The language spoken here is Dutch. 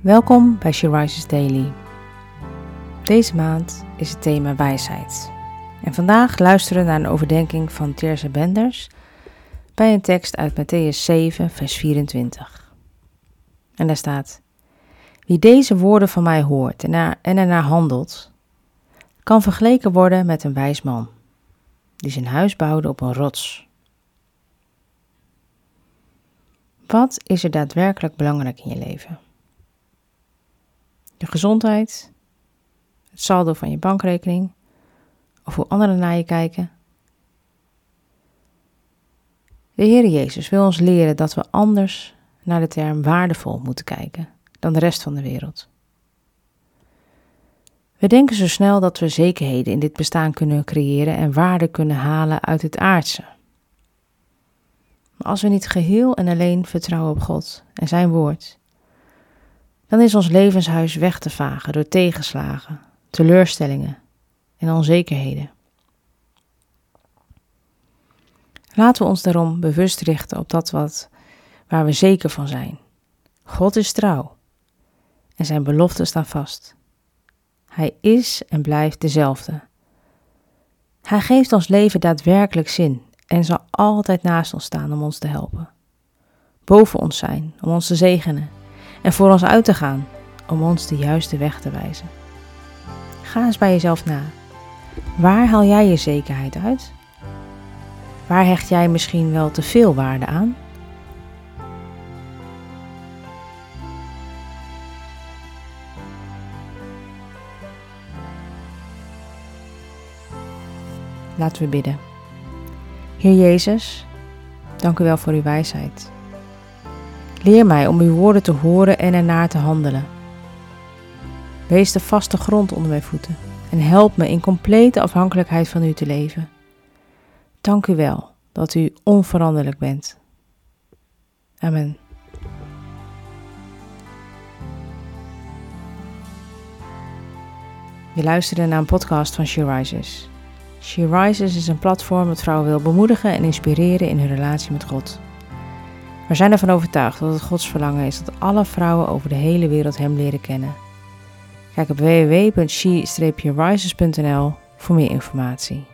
Welkom bij She Rises Daily. Deze maand is het thema wijsheid. En vandaag luisteren we naar een overdenking van Teerse Benders bij een tekst uit Matthäus 7, vers 24. En daar staat: Wie deze woorden van mij hoort en, en ernaar handelt, kan vergeleken worden met een wijs man, die zijn huis bouwde op een rots. Wat is er daadwerkelijk belangrijk in je leven? Gezondheid, het saldo van je bankrekening of hoe anderen naar je kijken? De Heer Jezus wil ons leren dat we anders naar de term waardevol moeten kijken dan de rest van de wereld. We denken zo snel dat we zekerheden in dit bestaan kunnen creëren en waarde kunnen halen uit het aardse. Maar als we niet geheel en alleen vertrouwen op God en Zijn woord, dan is ons levenshuis weg te vagen door tegenslagen, teleurstellingen en onzekerheden. Laten we ons daarom bewust richten op dat wat, waar we zeker van zijn. God is trouw en zijn beloften staan vast. Hij is en blijft dezelfde. Hij geeft ons leven daadwerkelijk zin en zal altijd naast ons staan om ons te helpen. Boven ons zijn om ons te zegenen en voor ons uit te gaan om ons de juiste weg te wijzen. Ga eens bij jezelf na. Waar haal jij je zekerheid uit? Waar hecht jij misschien wel te veel waarde aan? Laten we bidden. Heer Jezus, dank u wel voor uw wijsheid. Leer mij om uw woorden te horen en ernaar te handelen. Wees de vaste grond onder mijn voeten en help me in complete afhankelijkheid van u te leven. Dank u wel dat u onveranderlijk bent. Amen. Je luisterde naar een podcast van She Rises. She Rises is een platform dat vrouwen wil bemoedigen en inspireren in hun relatie met God. We zijn ervan overtuigd dat het Gods verlangen is dat alle vrouwen over de hele wereld Hem leren kennen. Kijk op www.she-rises.nl voor meer informatie.